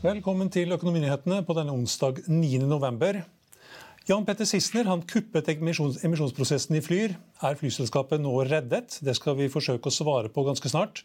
Velkommen til Økonominyhetene på denne onsdag 9.11. Jan Petter Sissener kuppet emisjons emisjonsprosessen i Flyr. Er flyselskapet nå reddet? Det skal vi forsøke å svare på ganske snart.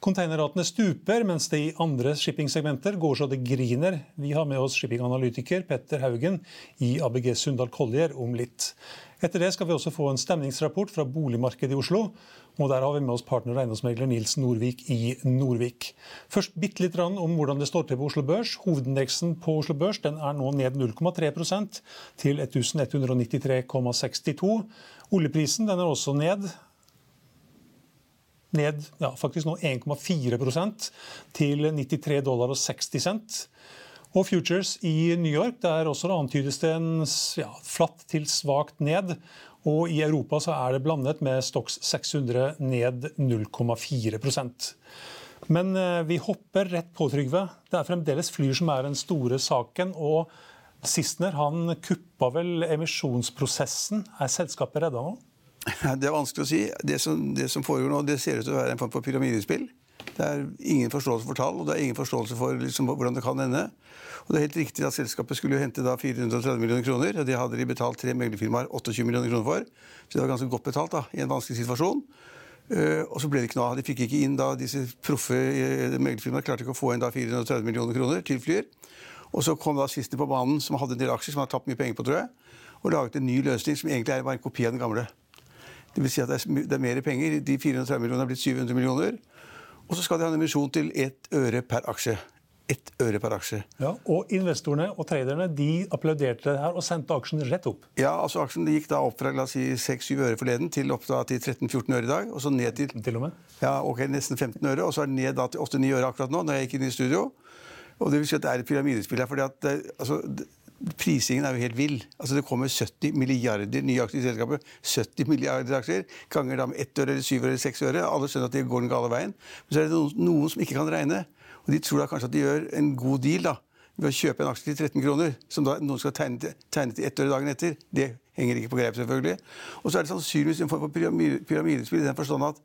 Containerratene stuper, mens det i andre shippingsegmenter går så det griner. Vi har med oss shippinganalytiker Petter Haugen i ABG Sundal Collier om litt. Etter det skal vi også få en stemningsrapport fra boligmarkedet i Oslo. Og der har vi med oss partner og eiendomsmegler Nils Norvik i Norvik. Først bitte litt om hvordan det står til på Oslo Børs. Hovedindeksen på Oslo Børs er nå ned 0,3% til 1193,62. Oljeprisen er også ned ned ja, faktisk nå 1,4% til 93 dollar og 60 cent. Og futures i New York der også antydes det en ja, flatt til svakt ned. Og i Europa så er det blandet med Stox 600 ned 0,4% Men eh, vi hopper rett på, Trygve. Det er fremdeles Flyr som er den store saken. og Sissener han kuppa vel emisjonsprosessen. Er selskapet redda nå? Det er vanskelig å si. Det som, det som, foregår nå, det ser ut til å være en form for pyramidespill. Det er ingen forståelse for tall, og det er ingen forståelse for liksom, hvordan det kan ende. Og det er helt riktig at Selskapet skulle hente da 430 millioner kroner. og Det hadde de betalt tre meglerfirmaer 28 millioner kroner for. Så det var ganske godt betalt da, i en vanskelig situasjon. Uh, og så ble det ikke noe av. De fikk ikke inn da disse proffe uh, meglerfirmaene klarte ikke å få inn da 430 millioner kroner til Flyr. Og så kom da Sissener på banen, som hadde en del aksjer som hadde tapt mye penger på, tror jeg, og laget en ny løsning som egentlig er bare en kopi av den gamle. Det vil si at det er, det er mer penger. De 430 millionene er blitt 700 millioner. Og så skal de ha en emisjon til ett øre per aksje. Ett øre per aksje. Ja, og investorene og traderne de applauderte det her og sendte aksjen rett opp. Ja, altså Aksjen gikk da opp fra la oss si 6-7 øre forleden til opp da til 13-14 øre i dag. Og så ned til Til og med? Ja, ok, nesten 15 øre. Og så er den ned da til 8-9 øre akkurat nå, når jeg gikk inn i studio. Og det vil si at det er et pyramidespill her. fordi at altså, Prisingen er jo helt vill. Altså Det kommer 70 milliarder nye aksjer i selskapet. 70 milliarder aksjer, Ganger da med ett øre, eller syv øre eller seks øre. Alle skjønner at det går den gale veien. Men så er det noen, som ikke kan regne. Og de tror da kanskje at de gjør en god deal da, ved å kjøpe en aksje til 13 kroner, som da noen skal tegne til, tegne til ett øre dagen etter. Det henger ikke på greip, selvfølgelig. Og så er det sannsynligvis en form for pyramidespill i den forstand at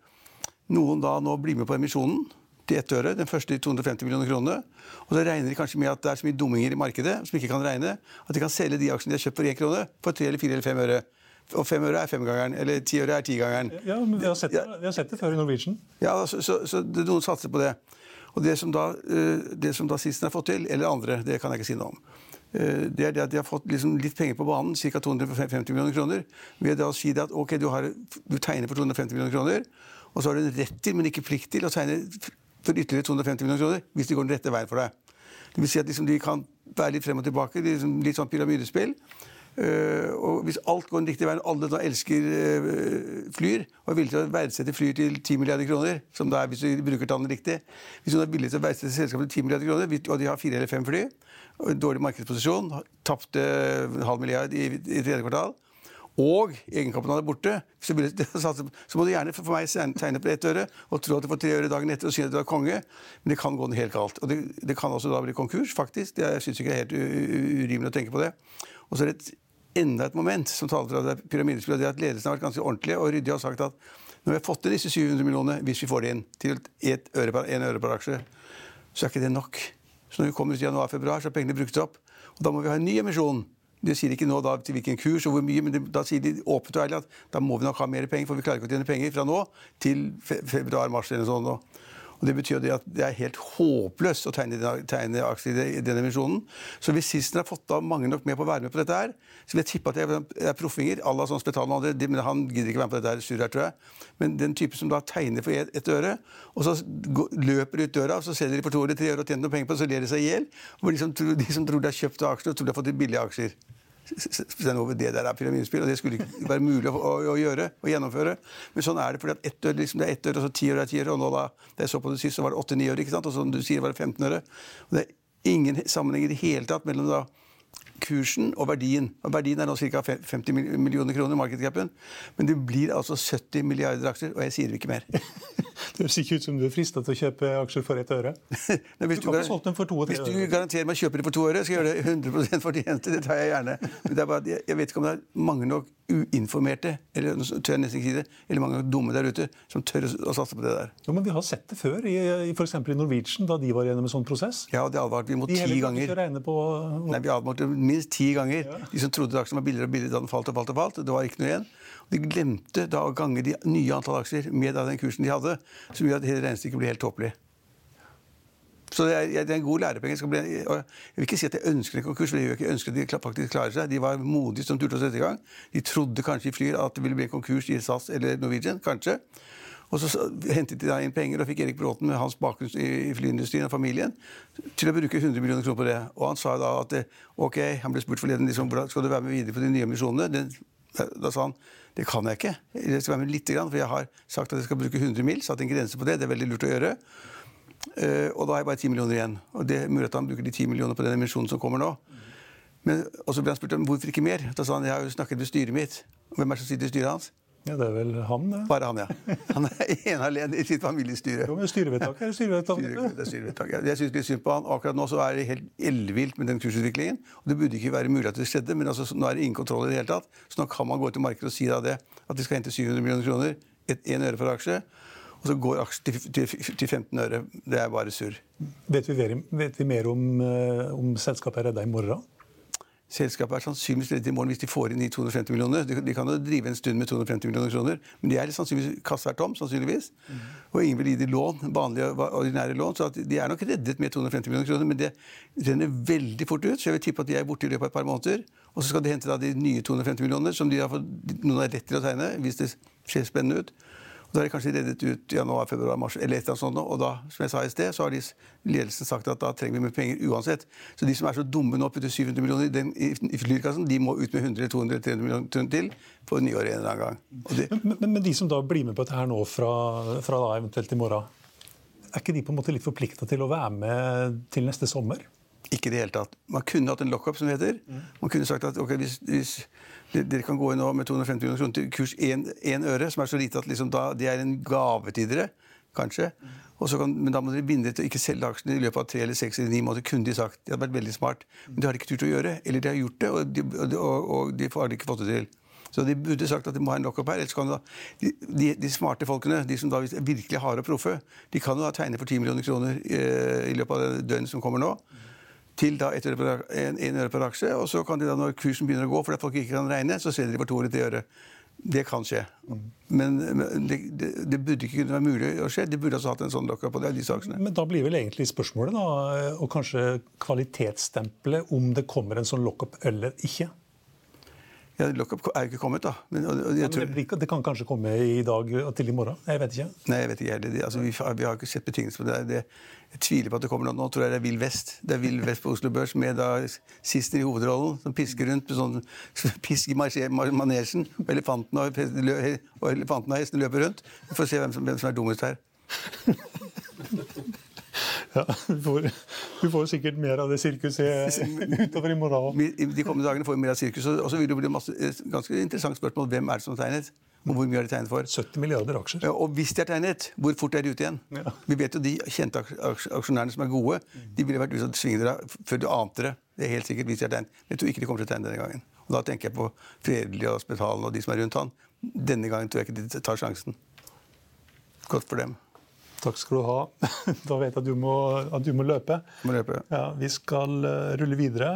noen da nå blir med på emisjonen til ett øre. Den første i 250 millioner kroner. Og så regner de kanskje med at det er så mye dumminger i markedet som ikke kan regne, at de kan selge de aksjene de har kjøpt for én krone, for tre eller fire eller fem øre. Og fem øre er femgangeren, eller ti øre er tigangeren. Ja, men vi har, sett det, har sett det før i Norwegian. Ja, så, så, så noen satser på det. Og det som da, eh, det som da Sisten har fått til, eller andre, det kan jeg ikke si noe om. Eh, det er det at de har fått liksom litt penger på banen, ca. 250 millioner kroner, ved å si at ok, du, har, du tegner for 250 millioner kroner, og så har du en rett til, men ikke plikt til, å tegne for ytterligere 250 millioner kroner hvis det går den rette veien for deg. Det vil si at liksom de kan være litt frem og tilbake, liksom litt sånn pyramidespill. Uh, og Hvis alt går den riktige veien, alle da elsker uh, Flyr og er villige til å verdsette Flyr til 10 milliarder kroner, som da er hvis du bruker tallene riktig Hvis hun er villig til å verdsette selskapet til 10 milliarder kroner, og de har fire eller fem fly, og dårlig markedsposisjon, tapte halv milliard i, i tredje kvartal, og egenkapitalen er borte, så, må du gjerne for meg tegne på ett øre og tro at du får tre øre dagen etter og si at du er konge, men det kan gå helt galt. Og det, det kan også da bli konkurs, faktisk. Det, jeg syns ikke det er helt urimelig å tenke på det. Og så er det et, enda et moment som taler for at det er pyramidespill, det at ledelsen har vært ganske ordentlig og ryddig og sagt at når vi har fått til disse 700 millionene, hvis vi får det inn, til ett øre per, en øre per aksje, så er ikke det nok. Så når vi kommer ut i januar-februar, så er pengene brukt opp. Og da må vi ha en ny emisjon de sier ikke nå da til hvilken kurs og hvor mye, men de, da sier de åpent og ærlig at da må vi nok ha mer penger, for vi klarer ikke å tjene penger fra nå til februar-mars eller sånn. Og, Og Det betyr at det er helt håpløst å tegne, tegne aksjer i den emisjonen. Så hvis Sisten har fått da mange nok med på å være med på dette her, så vil jeg tippe at det er proffinger à la sånn Spetalen og andre, men han gidder ikke være med på dette her tror jeg. Men den type som da tegner for ett et øre, og så løper ut døra, og så selger de for to eller tre øre og tjener noen penger på det, så ler de seg i hjel. De, som tror, de som tror de har kjøpt aksjer, tror de har fått billige aksjer det der er pyramidespill, og det skulle ikke være mulig å, å, å, gjøre og gjennomføre. Men sånn er det, fordi at ett øre liksom, det er ett øre, og så ti øre er ti øre, og nå da, da jeg så på det sist, så var det åtte-ni øre, ikke sant? og som du sier var det 15 øre. Og det er ingen sammenheng i det hele tatt mellom da kursen og verdien. Og verdien er nå ca. 50 millioner kroner, markedscapen. Men det blir altså 70 milliarder aksjer, og jeg sier ikke mer. Det høres ikke ut som du er frista til å kjøpe aksjer for ett øre. Nei, hvis Du kan få solgt dem for to og tre Hvis du garanterer meg å kjøpe dem for to øre, skal jeg gjøre det 100% fortjeneste. Det tar jeg gjerne. Men det er bare, jeg, vet ikke om det er mange nok uinformerte eller tør jeg nesten ikke si det, eller mange dumme der ute som tør å, å satse på det der. Jo, men Vi har sett det før, i, i f.eks. i Norwegian, da de var gjennom en sånn prosess. Ja, og det advarte vi mot ti ganger. ikke regne på Nei, Vi advarte minst ti ganger. De som trodde aksjen var billigere og billigere da den falt og falt og falt. Det var ikke noe igjen. De glemte da å gange de nye antall aksjer med den kursen de hadde, som gjør at hele regnestykket blir helt tåpelig. Så det er, det er en god lærepenge. Bli, jeg vil ikke si at jeg ønsker en konkurs, for jeg ikke. Ønsker at de faktisk klarer seg. De var modige som turte å sette i gang. De trodde kanskje i Flyr at det ville bli en konkurs i SAS eller Norwegian. Kanskje. Og så hentet de da inn penger og fikk Erik Bråten med hans bakgrunn i flyindustrien og familien til å bruke 100 millioner kroner på det. Og han sa da at ok, han ble spurt forleden liksom, skal du være med videre på de nye emisjonene. Da sa han det kan jeg ikke. Jeg skal være med lite grann, for jeg har sagt at jeg skal bruke 100 mil. Satt en grense på det. Det er veldig lurt å gjøre. Eh, og da har jeg bare 10 millioner igjen. Og det er mulig at han bruker de 10 millioner på den emisjonen som kommer nå. Men, og så ble han spurt om hvorfor ikke mer. Da sa han jeg har jo snakket med styret mitt. Hvem er det som sitter i styret hans? Ja, Det er vel han, det. Bare han, ja. Han er ene alene i sitt familiestyre. Jo, men Styrevedtak er styrevedtak. Styre- det styrevedtak, ja. Jeg synes litt synd på han. Akkurat nå så er det helt ellevilt med den kursutviklingen. Og det burde ikke være mulig at det skjedde, men altså, nå er det ingen kontroll i det hele tatt. Så nå kan man gå til markedet og si da det, at de skal hente 700 millioner kroner, én øre for aksje, og så går aksjen til, til, til 15 øre. Det er bare surr. Vet, vi mer- vet vi mer om, eh, om selskapet er redda i morgen? Selskapet er sannsynligvis reddet i morgen hvis de får inn de 250 millioner. De, de kan jo drive en stund med 250 millioner kroner, men de er sannsynligvis kassa er tom, sannsynligvis. Og ingen vil gi dem lån, vanlige, ordinære lån, så de er nok reddet med 250 millioner kroner. Men det renner veldig fort ut, så jeg vil tippe at de er borte i løpet av et par måneder. Og så skal de hente da de nye 250 millioner, som de har fått, noen har rett til å tegne, hvis det ser spennende ut. Da er de kanskje reddet ut januar, februar, mars eller et eller annet sånt. Og da, som jeg sa i sted, så har de ledelsen sagt at da trenger vi mer penger uansett. Så de som er så dumme nå, putter 700 millioner i, den, i, i Flyr-kassen, de må ut med 100, 200, 300 millioner til på nyåret en eller annen gang. Det, Men, men, men de som da blir med på dette her nå fra, fra da eventuelt i morgen, er ikke de på en måte litt forplikta til å være med til neste sommer? Ikke i det hele tatt. Man kunne hatt en lockup, som det heter. Man kunne sagt at okay, hvis, hvis dere kan gå inn med 250 millioner kroner til kurs 1 øre, som er så lite at liksom da, det er en gave til dere, kanskje. Kan, men da må dere binde dere til å ikke selge aksjene i løpet av tre eller seks eller ni måneder. kunne de sagt. Det hadde vært veldig smart. Men det har de ikke turt å gjøre. Eller de har gjort det, og de, og, de- og, de har ikke fått det til. Så de burde sagt at de må ha en lockup her. ellers kan da, de, de, de smarte folkene, de som da virkelig harde og proffe, de kan jo da tegne for 10 millioner kroner eh, i løpet av det døgnet som kommer nå til da ett øre per, aksje. Og så kan de da, når kursen begynner å gå, fordi folk ikke kan regne, så selger de for to eller tre øre. Det kan skje. Men, men det, det, det burde ikke kunne være mulig å skje. De burde altså hatt en sånn lockup på det, disse aksjene. Men da blir vel egentlig spørsmålet da, og kanskje kvalitetsstempelet, om det kommer en sånn lockup eller ikke? Ja, lockup er jo ikke kommet, da. Men, og, og jeg tror, Det, det kan kanskje komme i dag og til i morgen? Jeg vet ikke. nei, jeg vet ikke heller. Altså, vi, har- vi har ikke sett betingelser på det. det. Jeg tviler på at det kommer noe. Nå tror jeg det er Vill Vest. Det er Vill Vest på Oslo Børs med da Sister i hovedrollen, som pisker rundt med sånn pisk i manesjen. Og elefanten og, og elefanten og hesten løper rundt. Vi får se hvem som, hvem som er dummest her. Ja, du, får, du får sikkert mer av det sirkuset utover i morgen. De kommende dagene får vi mer av sirkus, og så vil det bli masse, et ganske interessant spørsmål. Hvem er det som tegnet? Og hvor mye har de tegnet for? 70 milliarder aksjer. Og hvis de har tegnet, hvor fort er de ute igjen? Ja. Vi vet jo de kjente aks- aks- aksjonærene som er gode, de ville vært ute og svinget dere før du ante det. Det er helt sikkert hvis de har tegnet. Men jeg tror ikke de kommer til å tegne denne gangen. Og da tenker jeg på Fredelig og Spetalen og de som er rundt han. Denne gangen tror jeg ikke de tar sjansen. Godt for dem. Takk skal du ha. Da vet jeg at du må, at du må løpe. Må løpe. Ja, vi skal eh, rulle videre.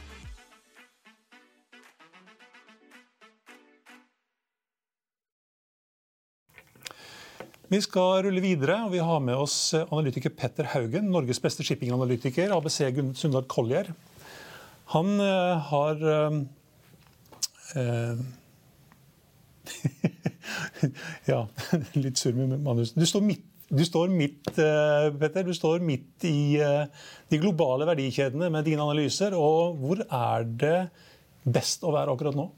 Vi skal rulle videre, og vi har med oss eh, analytiker Petter Haugen, Norges beste shippinganalytiker, ABC Sundal Collier. Han eh, har eh, eh, Ja, litt sur med manus. Du står midt, Du står midt, Petter, du står midt i de globale verdikjedene med dine analyser. og Hvor er det best å være akkurat nå?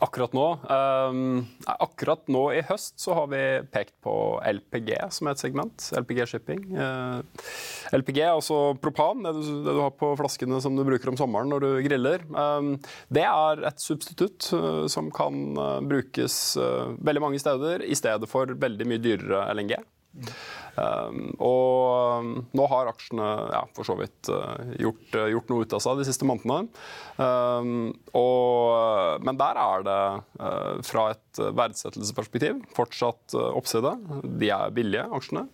Akkurat nå um, Akkurat nå i høst så har vi pekt på LPG som et segment. LPG shipping. Uh, LPG, altså propan, det du, det du, har på flaskene som du bruker om sommeren når du griller. Um, det er et substitutt uh, som kan brukes veldig mange steder i stedet for veldig mye dyrere LNG. Um, og um, nå har aksjene ja, for så vidt uh, gjort, uh, gjort, noe ut av seg de siste månedene. Um, og, men der er det, uh, fra et verdsettelsesperspektiv, fortsatt uh, oppside. De er billige, aksjene.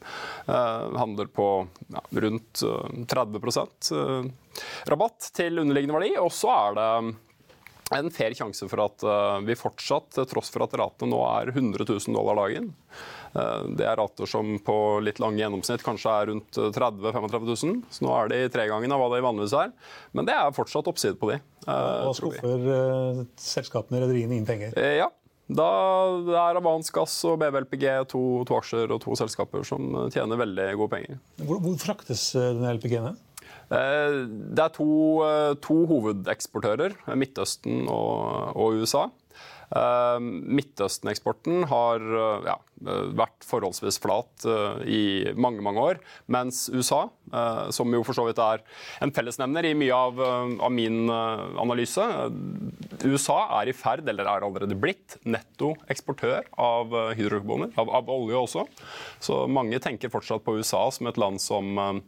Uh, handler på ja, rundt 30% rabatt til underliggende verdi. Og så er det en fair sjanse for at vi fortsatt, til tross for at ratene nå er 100 000 dollar dagen, Eh, det er rater som på litt lange gjennomsnitt kanskje er rundt 30 000-35 000. Så nå er de tregangen av hva de vanligvis er. Men det er fortsatt oppside på de. Eh, Hva skuffer selskapene selskapene, rederiene, inn penger? Ja, da det er Avans Gass og BBLPG to, to, aksjer og to selskaper som tjener veldig gode penger. Hvor, hvor fraktes denne LPG-en? Det er to, to, hovedeksportører, Midtøsten og, og USA. Uh, Midtøsten-eksporten har uh, ja, vært forholdsvis flat i mange mange år, mens USA, som jo for så vidt er en fellesnevner i mye av, av min analyse USA er i ferd, eller er allerede blitt, netto eksportør av hydrokarboner, av, av, olje også. Så mange tenker fortsatt på USA som et land som,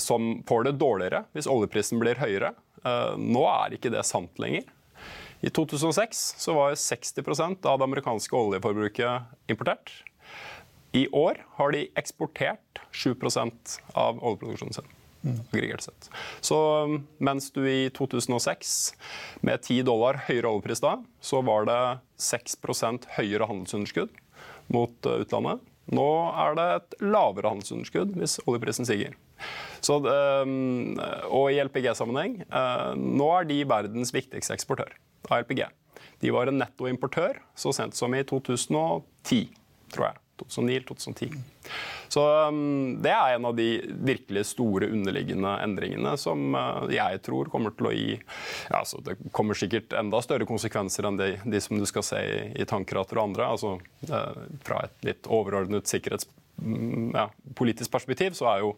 som får det dårligere hvis oljeprisen blir høyere. Nå er ikke det sant lenger. I 2006 så var 60% av det amerikanske oljeforbruket importert. I år har de eksportert 7% av oljeproduksjonen sin. aggregert sett. Så um, mens du i 2006 med 10 dollar høyere oljepris da, så var det 6 høyere handelsunderskudd mot uh, utlandet. Nå er det et lavere handelsunderskudd hvis oljeprisen stiger. Så, um, og i LPG-sammenheng, uh, nå er de verdens viktigste eksportør av LPG. De var en nettoimportør så sent som i 2010, tror jeg. 2009-2010. Så um, Det er en av de virkelig store underliggende endringene som uh, jeg tror kommer til å gi ja, altså Det kommer sikkert enda større konsekvenser enn de, de som du skal se i, i tankrater og andre. altså uh, Fra et litt overordnet sikkerhetspolitisk Mm, ja, politisk perspektiv så er jo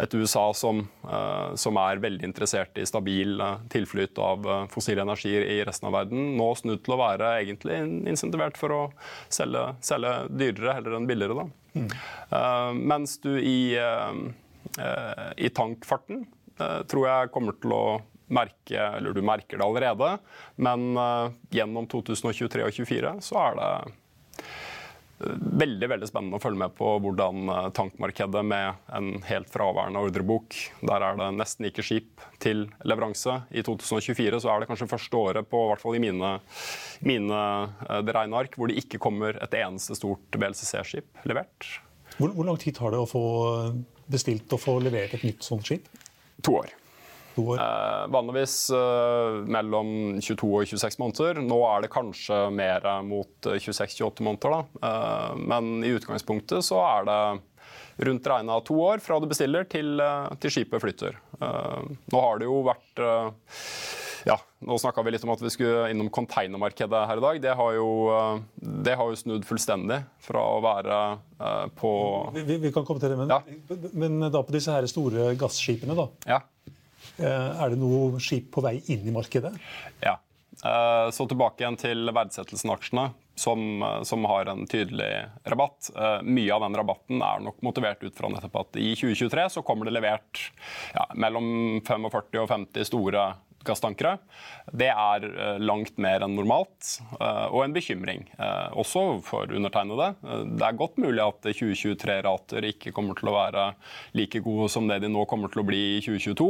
et USA som, uh, som er veldig interessert i stabil uh, tilflyt av uh, fossile energier i resten av verden, nå snudd til å være egentlig insentivert for å selge, selge dyrere heller enn billigere. Mm. mens du i, i tankfarten tror jeg kommer til å merke, eller du merker det allerede, men gjennom 2023 og 2024 så er det veldig veldig spennende å følge med på hvordan eh, tankmarkedet med en helt fraværende ordrebok Der er det nesten ikke skip til leveranse. I 2024 så er det kanskje første året på hvert fall i mine, mine eh, regneark hvor det ikke kommer et eneste stort BLCC-skip levert. Hvor, hvor, lang tid tar det å få bestilt og få levert et nytt sånt skip? To år. Eh, vanligvis eh, mellom 22 og 26 måneder. Nå er det kanskje mer mot 26-28 eh, måneder. Da. Eh, men i utgangspunktet så er det rundt regna to år fra du bestiller til, eh, til skipet flytter. Eh, nå har det jo vært ja, nå snakka vi litt om at vi skulle innom containermarkedet her i dag. Det har jo, det har jo snudd fullstendig fra å være på vi, vi, kan komme til det, men, ja. men da på disse her store gasskipene, da. Ja. Eh, er det noe skip på vei inn i markedet? Ja. Eh, så tilbake igjen til verdsettelsen av aksjene, som, eh, som, har en tydelig rabatt. Mye av den rabatten er nok motivert ut fra nettopp at i 2023 så kommer det levert ja, mellom 45 og 50 store gasstankere. Det er langt mer enn normalt, og en bekymring. Også for undertegnede. Det er godt mulig at 2023-rater ikke kommer til å være like gode som det de nå kommer til å bli i 2022.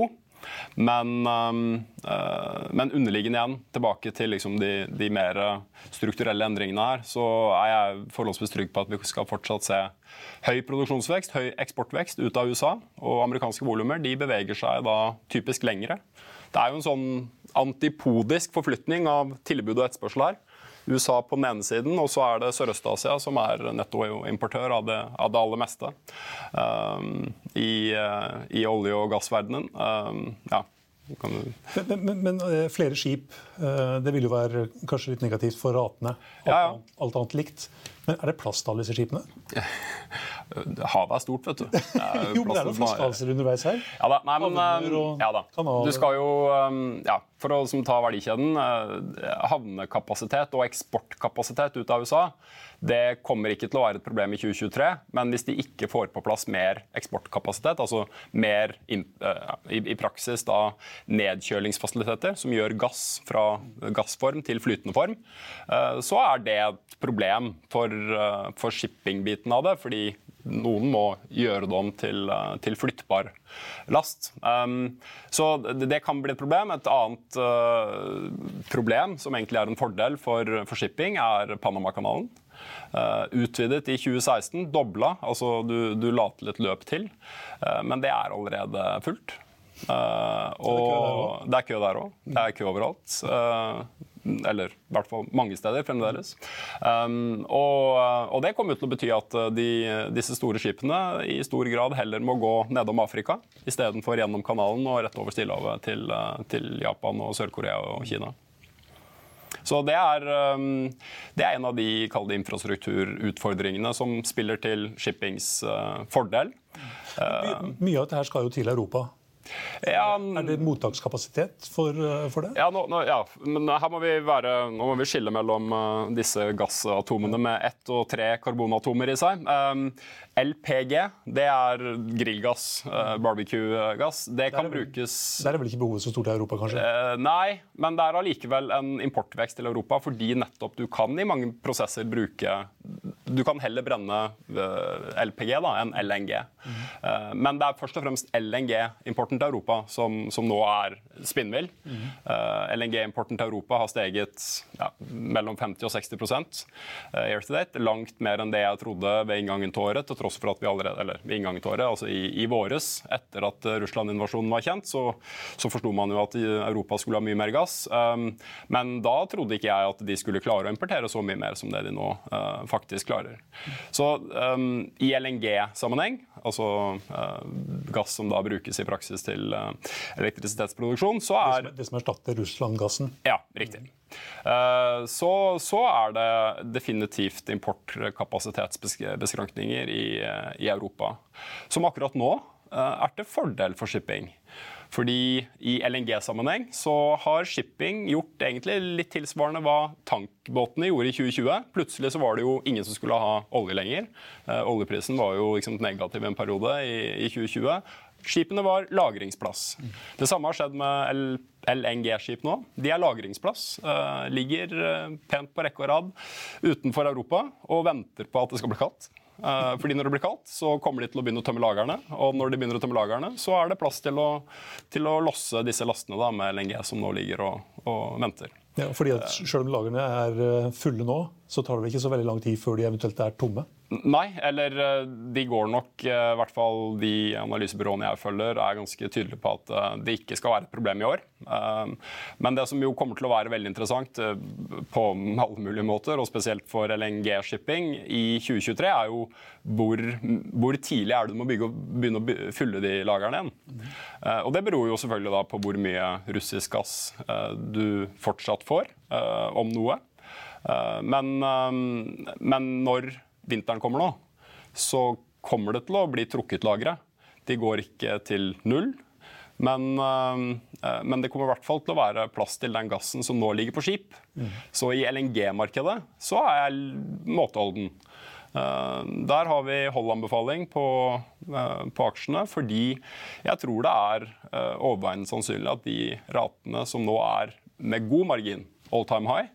Men, uh, men, underliggende igjen, tilbake til liksom de, de, mer strukturelle endringene her, så er jeg forholdsvis trygg på at vi skal fortsatt se høy produksjonsvekst, høy eksportvekst ut av USA. Og amerikanske volumer beveger seg da typisk lengre. Det er jo en sånn antipodisk forflytning av tilbud og etterspørsel her. USA på den ene siden, og så er det Sørøst-Asia som er nettoimportør av, av det aller meste um, i, uh, i, olje- og gassverdenen. Um, ja. Men, men, men, flere skip, det vil jo være kanskje litt negativt for ratene. Alt, ja, ja. alt annet likt. Men er det plass til alle disse skipene? Havet er stort, vet du. Det er jo, men det er noen flaskehalser underveis her? Ja da. Nei, men, um, ja, da. Du skal jo um, ja, For å ta verdikjeden uh, Havnekapasitet og eksportkapasitet ut av USA det kommer ikke til å være et problem i 2023, men hvis de ikke får på plass mer eksportkapasitet, altså mer in, uh, i, i, praksis da nedkjølingsfasiliteter som gjør gass fra gassform til flytende form, uh, så er det et problem for, uh, for shipping-biten av det. fordi noen må gjøre det om til, eh, til flyttbar last. Um, så det, kan bli et problem. Et annet uh, problem, som egentlig er en fordel for, for shipping, er Panamakanalen. Uh, utvidet i 2016, dobla. Altså du, du la til et løp til. Uh, men det er allerede fullt. og det er kø der òg. Det er kø overalt. Eller i hvert fall mange steder fremdeles. Um, og, og, det kommer til å bety at uh, de, disse store skipene i stor grad heller må gå nedom Afrika istedenfor gjennom kanalen og rett over Stillehavet til, uh, til Japan og Sør-Korea og Kina. Så det er, um, det er, en av de kalde infrastrukturutfordringene som spiller til shippings fordel. Mye av dette skal jo til Europa. Ja, er det mottakskapasitet for, eh, for det? Ja, nå, nå, ja, men her må vi, være, nå må vi skille mellom uh, disse gassatomene med ett og tre karbonatomer i seg. LPG, det er grillgass, uh, barbecue-gass. Det kan brukes Der er vel ikke behovet så stort i Europa, kanskje? Uh, nei, men det er allikevel en importvekst til Europa, fordi nettopp du kan i mange prosesser bruke Du kan heller brenne LPG da, enn LNG. Mm. men det er først og fremst LNG-importen til Europa som, som nå er spinnvill. Mm. Uh, LNG-importen til Europa har steget ja, mellom 50 og 60 uh, year to date. Langt mer enn det jeg trodde ved inngangen til året, til tross for at vi allerede, eller ved inngangen til året, altså i, i våres, etter at uh, Russland-invasjonen var kjent, så, så forsto man jo at Europa skulle ha mye mer gass. Um, men da trodde ikke jeg at de skulle klare å importere så mye mer som det de nå uh, faktisk klarer. Så um, i LNG-sammenheng, altså uh, gass som da brukes i praksis til uh, elektrisitetsproduksjon, så er Det som, det som erstatter Russland-gassen? Ja, riktig. Uh, så, så, er det definitivt importkapasitetsbeskrankninger i, i Europa, som akkurat nå er til fordel for shipping. Fordi i LNG-sammenheng så har shipping gjort egentlig litt tilsvarende hva tankbåtene gjorde i 2020. Plutselig så var det jo ingen som skulle ha olje lenger. Uh, oljeprisen var jo liksom negativ en periode i, i 2020. Skipene var lagringsplass. Det samme har skjedd med LNG-skip nå. De er lagringsplass. Uh, ligger uh, pent på rekke og rad utenfor Europa og venter på at det skal bli kaldt. Uh, fordi når det blir kaldt, så kommer de til å begynne å tømme lagrene. Og når de begynner å tømme lagrene, så er det plass til å, til å losse disse lastene da, med LNG som nå ligger og, og venter. Ja, fordi at Selv om lagrene er fulle nå, så tar det ikke så veldig lang tid før de eventuelt er tomme? Nei, eller eh, de går nok, eh, i hvert fall de analysebyråene jeg følger, er ganske tydelige på at eh, det ikke skal være et problem i år. Men det som jo kommer til å være veldig interessant på alle mulige måter, og spesielt for LNG-shipping i 2023, er jo hvor, hvor tidlig er det du må bygge, begynne å fylle de lagrene igjen. Og det beror jo selvfølgelig da på hvor mye russisk gass du fortsatt får, om noe. Men, men når vinteren kommer nå, så kommer det til å bli trukket lagre. De går ikke til null. Men, eh, men, det kommer i hvert fall til å være plass til den gassen som nå ligger på skip. Mm. Så i LNG-markedet så er jeg måteholden. Uh, der har vi holdanbefaling på, på, aksjene, fordi jeg tror det er overveiende sannsynlig at de ratene som nå er med god margin, all time high,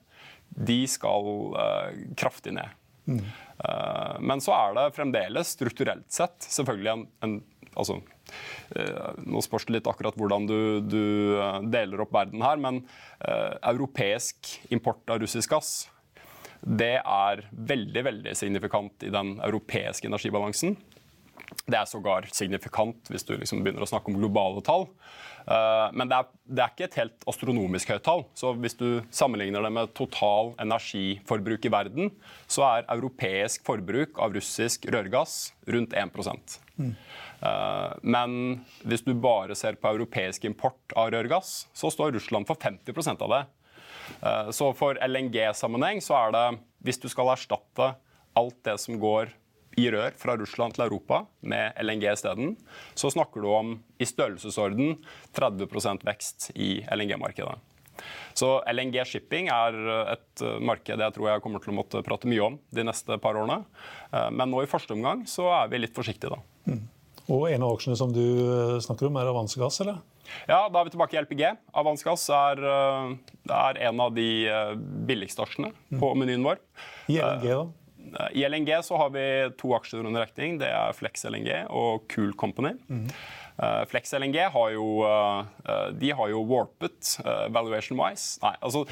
de skal kraftig ned. Mm. Eh, men så er det fremdeles strukturelt sett selvfølgelig en, en altså, uh, Nå spørs det litt akkurat hvordan du, du uh, deler opp verden her, men uh, europeisk import av russisk gass det er veldig veldig signifikant i den europeiske energibalansen. Det er sågar signifikant hvis du liksom begynner å snakke om globale tall. Uh, men det er, det er, ikke et helt astronomisk høyt tall. Så hvis du sammenligner det med total energiforbruk i verden, så er europeisk forbruk av russisk rørgass rundt 1 mm. uh, Men hvis du bare ser på europeisk import av rørgass, så står Russland for 50% av det. Uh, så for LNG-sammenheng så er det, hvis du skal erstatte alt det som går i rør fra Russland til Europa med LNG isteden, så snakker du om i størrelsesorden 30% vekst i LNG-markedet. Så LNG shipping er et marked jeg tror jeg kommer til å måtte prate mye om de neste par årene. Eh, men nå i første omgang så er vi litt forsiktige, da. Mm. Og en av auksjene som du eh, snakker om, er Avance Gass, eller? Ja, da er vi tilbake i LPG. Avance Gass er, eh, er, en av de billigste aksjene på menyen vår. I LNG, da? I LNG så har vi to aksjer under rekning. Det er Flex LNG og Cool Company. Mm. Flex LNG har jo, uh, de har jo warpet uh, valuation-wise. Nei, altså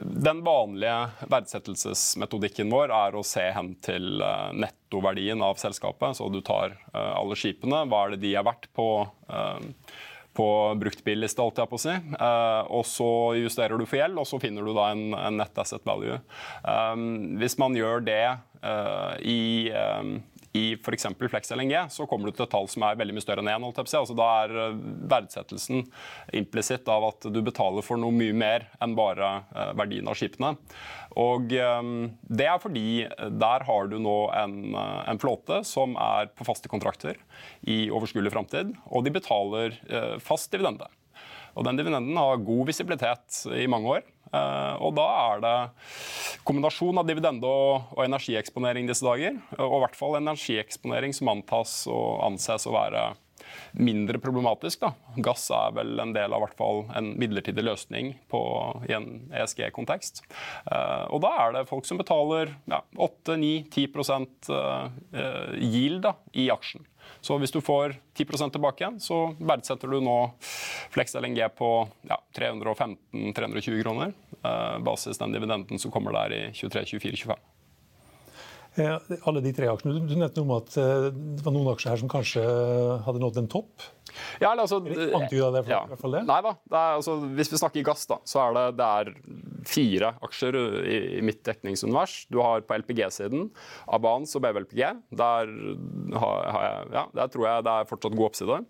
den vanlige verdsettelsesmetodikken vår er å se hen til nettoverdien av selskapet. Så du tar alle skipene. Hva er det de er verdt på på bruktbilliste, holdt jeg på å si. Uh, og så justerer du for gjeld, og så finner du da en, en net asset value. Um, hvis man gjør det uh, i um, i f.eks. Flex LNG, så kommer du til et tall som er veldig mye større enn én. Altså, da er verdsettelsen implisitt av at du betaler for noe mye mer enn bare verdien av skipene. Og ehm, Det er fordi der har du nå en, eh, en flåte som er på faste kontrakter i overskuelig framtid, og de betaler eh, fast dividende. Og Den dividenden har god visibilitet i mange år. Uh, og da er det kombinasjon av dividende og, og, energieksponering disse dager. Og i hvert fall energieksponering som antas og anses å være mindre problematisk. Da. Gass er vel en del av hvert en midlertidig løsning på, i en ESG-kontekst. Uh, og da er det folk som betaler ja, 8-9-10 uh, yield da, i aksjen. Så hvis du får 10 tilbake igjen, så verdsetter du nå Flex LNG på ja, 315-320 kroner. Basis den dividenden som kommer der i 23-24-25. Eh, alle de tre aksjene. Du nevnte om at eh, det var noen aksjer her som kanskje hadde nådd en topp. Ja, altså, Antyda det for, ja. hvert fall det? Nei da. Er, altså, hvis vi snakker gass, da, så er det, det er fire aksjer i, i mitt dekningsunivers. Du har på LPG-siden Abans og BBLPG. Der, har, har jeg, ja, der tror jeg det er fortsatt god oppside.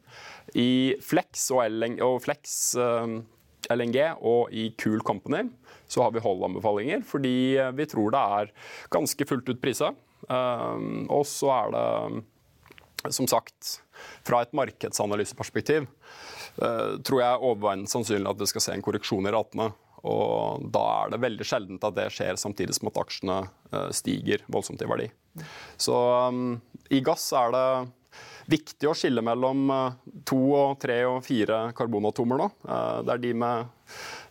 I Flex og, og Flex uh, LNG og i Cool Company så har vi holdanbefalinger, fordi vi tror det er ganske fullt ut prisa. Um, og så er det, som sagt, fra et markedsanalyseperspektiv tror jeg overveiende sannsynlig at vi skal se en korreksjon i ratene. Og da er det veldig sjeldent at det skjer samtidig som at aksjene stiger voldsomt i verdi. Så i gass er det viktig å skille mellom uh, to og tre og fire karbonatomer nå. Det er de med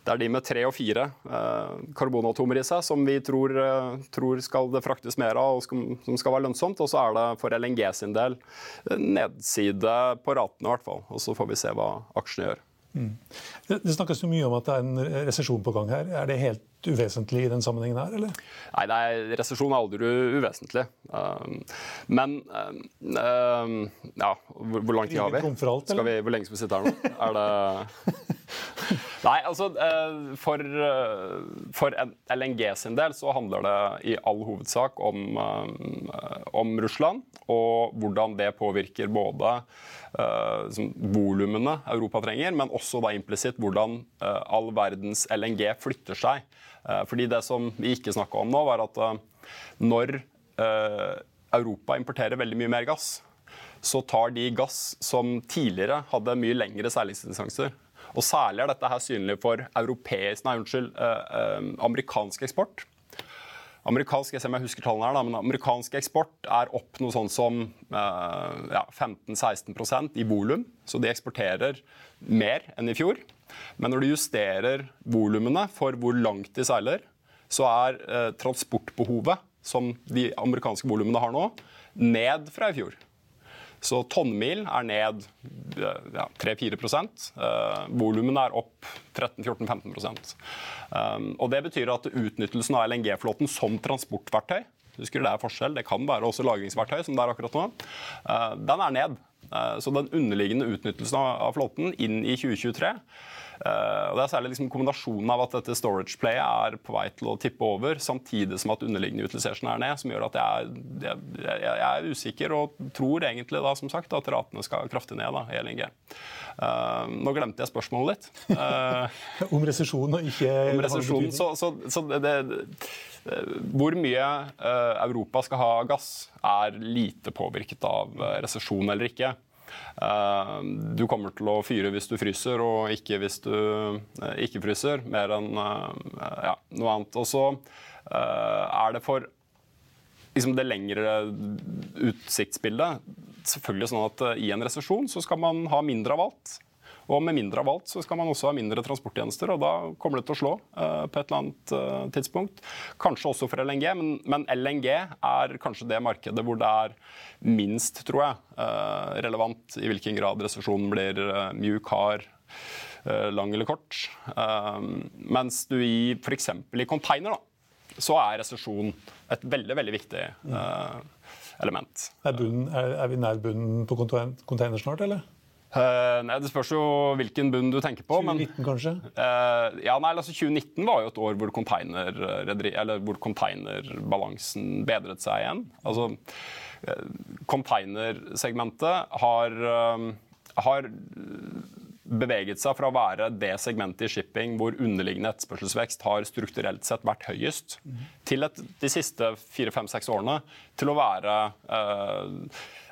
det er de med tre og fire eh, karbonatomer i seg som vi tror, eh, tror, skal det fraktes mer av og skal, som skal være lønnsomt. Og så er det for LNG sin del nedside på ratene, i hvert fall. Og så får vi se hva aksjene gjør. Mm. Det, snakkes jo mye om at det er en resesjon på gang her. Er det helt uvesentlig i den sammenhengen her, eller? Nei, er, resesjon er aldri uvesentlig. Um, men um, um, ja, hvor, hvor lang tid har vi? Alt, vi? Hvor lenge skal vi sitte her nå? Er det Nei, altså uh, For, uh, for LNG sin del så handler det i all hovedsak om, uh, om Russland, og hvordan det påvirker både uh, volumene Europa trenger, men også da implisitt hvordan all verdens LNG flytter seg. Uh, fordi det som vi ikke snakka om nå, var at uh, når Europa importerer veldig mye mer gass, så tar de gass som tidligere hadde mye lengre seilingsdistanser. Og særlig er dette her synlig for nei, unnskyld, amerikansk eksport. Amerikansk jeg ser om jeg husker tallene her da, men amerikansk eksport er opp noe sånn som eh, ja, 15-16% i volum. Så de eksporterer mer enn i fjor. Men når du justerer volumene for hvor langt de seiler, så er eh, transportbehovet som de amerikanske volumene har nå, ned fra i fjor. Så tonnmil er ned ja, 3-4 uh, Volumene er opp 13-14-15 um, Og Det betyr at utnyttelsen av LNG-flåten som transportverktøy Husker Det er forskjell. Det kan være også lagringsverktøy, som det er akkurat nå. Uh, den er ned. Uh, så den underliggende utnyttelsen av, flåten inn i 2023 Uh, og det er særlig liksom kombinasjonen av at dette storage playet er på vei til å tippe over, samtidig som at underliggende utilization er ned, som gjør at jeg, er, jeg, jeg er usikker og tror egentlig da, som sagt, at ratene skal kraftig ned da, i LNG. Uh, nå glemte jeg spørsmålet litt. Uh, om resesjon og ikke Om resesjon, så, så, så det, det, hvor mye Europa skal ha gass, er lite påvirket av resesjon eller ikke. Eh, du kommer til å fyre hvis du fryser, og ikke hvis du eh, ikke fryser. Mer enn eh, ja, noe annet. Og så er det for liksom det lengre utsiktsbildet selvfølgelig sånn at i en resesjon så skal man ha mindre av alt. Og med mindre av alt så skal man også ha mindre transporttjenester, og da kommer det til å slå uh, på et eller annet uh, tidspunkt. Kanskje også for LNG, men, men, LNG er kanskje det markedet hvor det er minst, tror jeg, uh, relevant i hvilken grad resesjonen blir mjuk, hard, lang eller kort. mens du i f.eks. i container, da, så er resesjon et veldig, veldig viktig element. Er, bunnen, er, er vi nær bunnen på container snart, eller? Uh, nei, Det spørs jo hvilken bunn du tenker på. 2019, men, kanskje? Uh, ja, nei, altså 2019 var jo et år hvor, container, hvor containerbalansen bedret seg igjen. Altså, Containersegmentet har, har beveget seg fra å være det segmentet i shipping hvor underliggende etterspørselsvekst har strukturelt sett vært høyest, til et, de siste fire-fem-seks årene til å være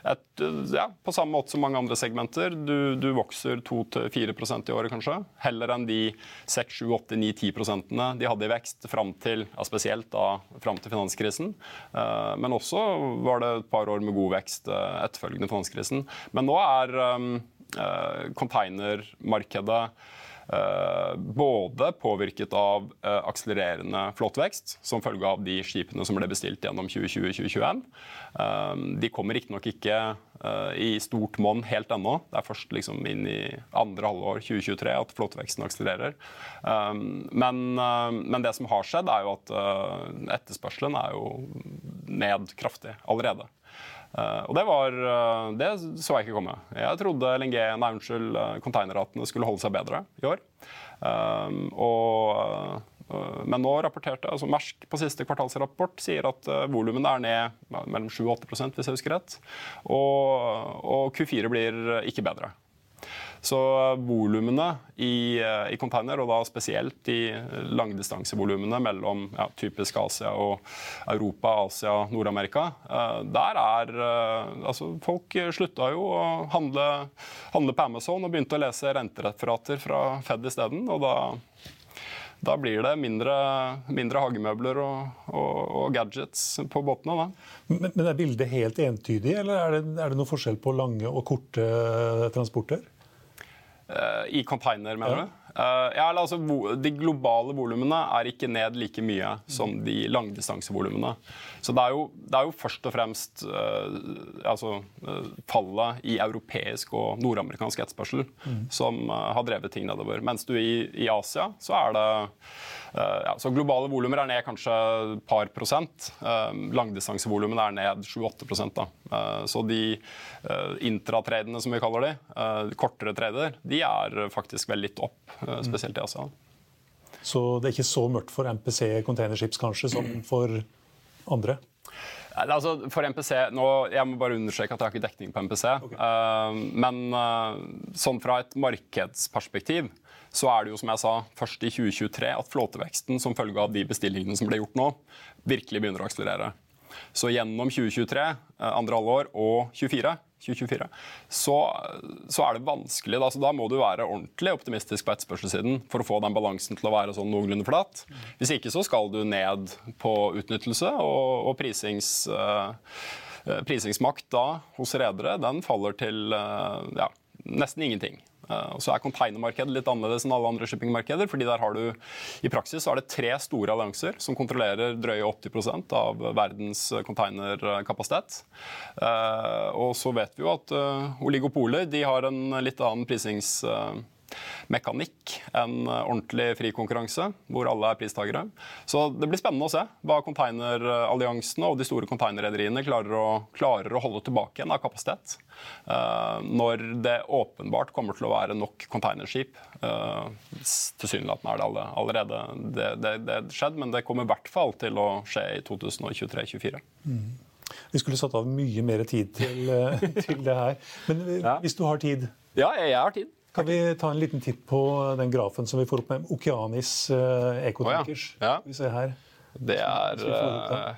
et, ja, på samme måte som mange andre segmenter. Du, du vokser 2-4% i året, kanskje. Heller enn de 6-7-8-9-10% de hadde i vekst fram til, ja, spesielt da, fram til finanskrisen. Uh, men også var det et par år med god vekst uh, etterfølgende finanskrisen. Men nå er uh, containermarkedet Eh, både påvirket av eh, akselererende flåtevekst som følge av de skipene som ble bestilt gjennom 2020-2021. Eh, de kommer riktignok ikke i stort monn helt ennå. Det er først liksom inn i andre halvår 2023 at flåteveksten akselererer. Men, men, det som har skjedd, er jo at etterspørselen er jo ned kraftig allerede. Uh, og det var uh, Det så jeg ikke komme. Jeg trodde LNG, nei, unnskyld, uh, containerratene skulle holde seg bedre i år. og men nå rapporterte altså Mersk på siste kvartalsrapport sier at volumene er ned mellom 7 og 8 hvis jeg husker rett. Og, og Q4 blir ikke bedre. Så volumene i, eh, i, container, og da spesielt de langdistansevolumene mellom ja, typisk Asia og Europa, Asia, Nord-Amerika, eh, der er eh, Altså, folk slutta jo å handle, handle på Amazon og begynte å lese rentereferater fra Fed isteden. Og da da blir det mindre, mindre hagemøbler og, og, og, gadgets på båtene. Men, men Er bildet helt entydig, eller er det, er det noe forskjell på lange og korte transporter? Uh, I container, mener ja. du? Uh, ja, altså, de globale volumene er ikke ned like mye som de langdistansevolumene. Så det er, jo, det er, jo, først og fremst uh, altså, fallet i europeisk og nordamerikansk etterspørsel mm. som har drevet ting nedover. Mens du i, i Asia så er det Eh, ja, så globale volumer er ned kanskje et par prosent. Eh, langdistansevolumene er ned 7-8 da. Eh, så de intratradene, som vi kaller de, kortere trader, de er faktisk vel litt opp, spesielt i Asia. Så det er ikke så mørkt for MPC containerships kanskje som for andre? Altså, for MPC, nå, Jeg må bare understreke at jeg har ikke dekning på MPC. Okay. Uh, men uh, sånn fra et markedsperspektiv så er det jo som jeg sa, først i 2023 at flåteveksten som følge av de bestillingene som ble gjort nå, virkelig begynner å akselerere. Så gjennom 2023, eh, andre halvår og 2024, 2024 så, så, er det vanskelig. Da, da må du være ordentlig optimistisk på etterspørselssiden for å få den balansen til å være sånn noenlunde flat. Hvis ikke så skal du ned på utnyttelse og, og prisings, uh, prisingsmakt da hos redere den faller til ja, nesten ingenting. Eh, og så er containermarkedet litt annerledes enn alle andre shippingmarkeder. fordi der har du, I praksis så er det tre store allianser som kontrollerer drøye 80% av verdens containerkapasitet. Eh, og så vet vi jo at eh, oligopoler de har en litt annen prisings mekanikk enn ordentlig fri konkurranse, hvor alle er pristagere. Så det blir spennende å se hva containeralliansene og de store konteinerrederiene klarer, klarer, å holde tilbake igjen av kapasitet. Uh, når det åpenbart kommer til å være nok containerskip. Uh, Tilsynelatende er det allerede det, det, det skjedd, men det kommer i hvert fall til å skje i 2023-2024. Mm. Vi skulle satt av mye mer tid til, eh, til det her. Men hvis du har tid? Ja, jeg har tid. Kan vi ta en liten titt på den grafen som vi får opp med Okeanis uh, Ecotankers? Oh, ja. ja. Vi ser her. Det er uh,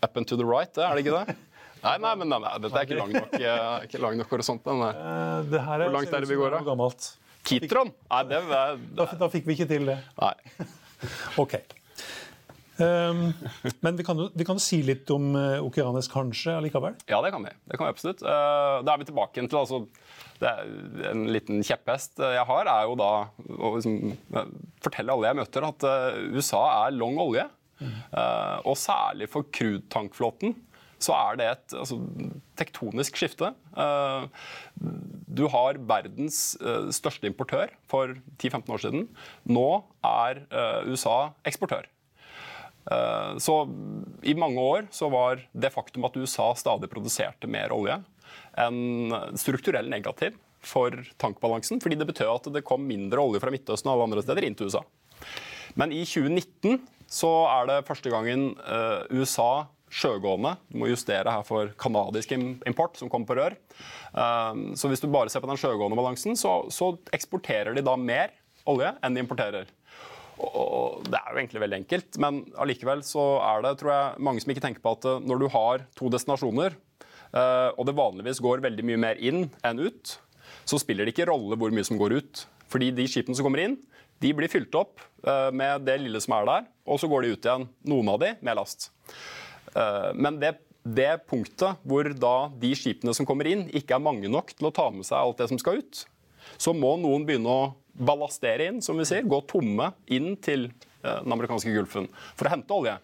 up and to the right, er det ikke det? Nei, nei, men nei, nei, dette er ikke lang nok, ikke lang nok horisont. Uh, Hvor langt er det vi går, da? Kitron? Nei, det, da, da fikk vi ikke til det. Nei. OK. Um, men vi kan, jo, vi kan, si litt om uh, Okeanes kanskje allikevel? Ja, det kan vi. Det kan vi absolutt. Uh, da er vi tilbake til altså, En liten kjepphest jeg har, er jo da å liksom, fortelle alle jeg møter, at uh, USA er long olje. Mm. og særlig for crude-tankflåten så er det et altså, tektonisk skifte. du har verdens største importør for 10-15 år siden. Nå er USA eksportør. Eh, så i mange år så var det faktum at USA stadig produserte mer olje, en strukturell negativ for tankbalansen. Fordi det betød at det kom mindre olje fra Midtøsten og alle andre steder inn til USA. Men i 2019 så er det første gangen eh, USA sjøgående. Du må justere her for canadisk import som kommer på rør. Eh, så hvis du bare ser på den sjøgående balansen, så, så eksporterer de da mer olje enn de importerer. Og det er jo egentlig veldig enkelt, men allikevel så er det tror jeg, mange som ikke tenker på at eh, når du har to destinasjoner, og det vanligvis går veldig mye mer inn enn ut, så spiller det ikke rolle hvor mye som går ut. Fordi de skipene som kommer inn, de blir fylt opp eh, med det lille som er der, og så går de ut igjen, noen av de, med last. Men det, det punktet hvor da de skipene som kommer inn, ikke er mange nok til å ta med seg alt det som skal ut, så må noen begynne å ballastere inn, som vi sier, gå tomme inn til eh, den amerikanske gulfen for å hente olje.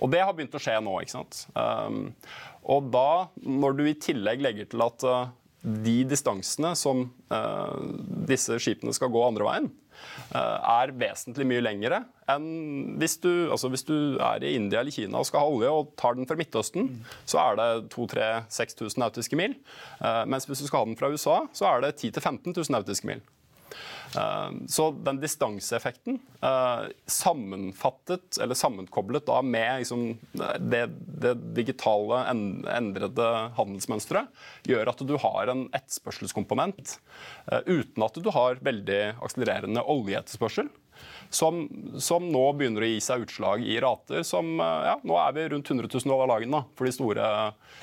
Og det har begynt å skje nå. ikke sant? Um, og da, når du i tillegg legger til at uh, de distansene som uh, disse skipene skal gå andre veien, uh, er vesentlig mye lengre enn hvis du, altså hvis du, er i India eller Kina og skal ha olje og tar den fra Midtøsten, så er det 2000-6000 nautiske mil. mens hvis du skal ha den fra USA, så er det 10 000-15 000 nautiske mil. Eh, så den distanseeffekten, eh, sammenfattet eller sammenkoblet da med liksom det, det, digitale, endrede handelsmønsteret, gjør at du har en etterspørselskomponent eh, uten at du har veldig akselererende oljeetterspørsel. Som, som, nå begynner å gi seg utslag i rater som ja, Nå er vi rundt 100 000 dollar dagen for de store,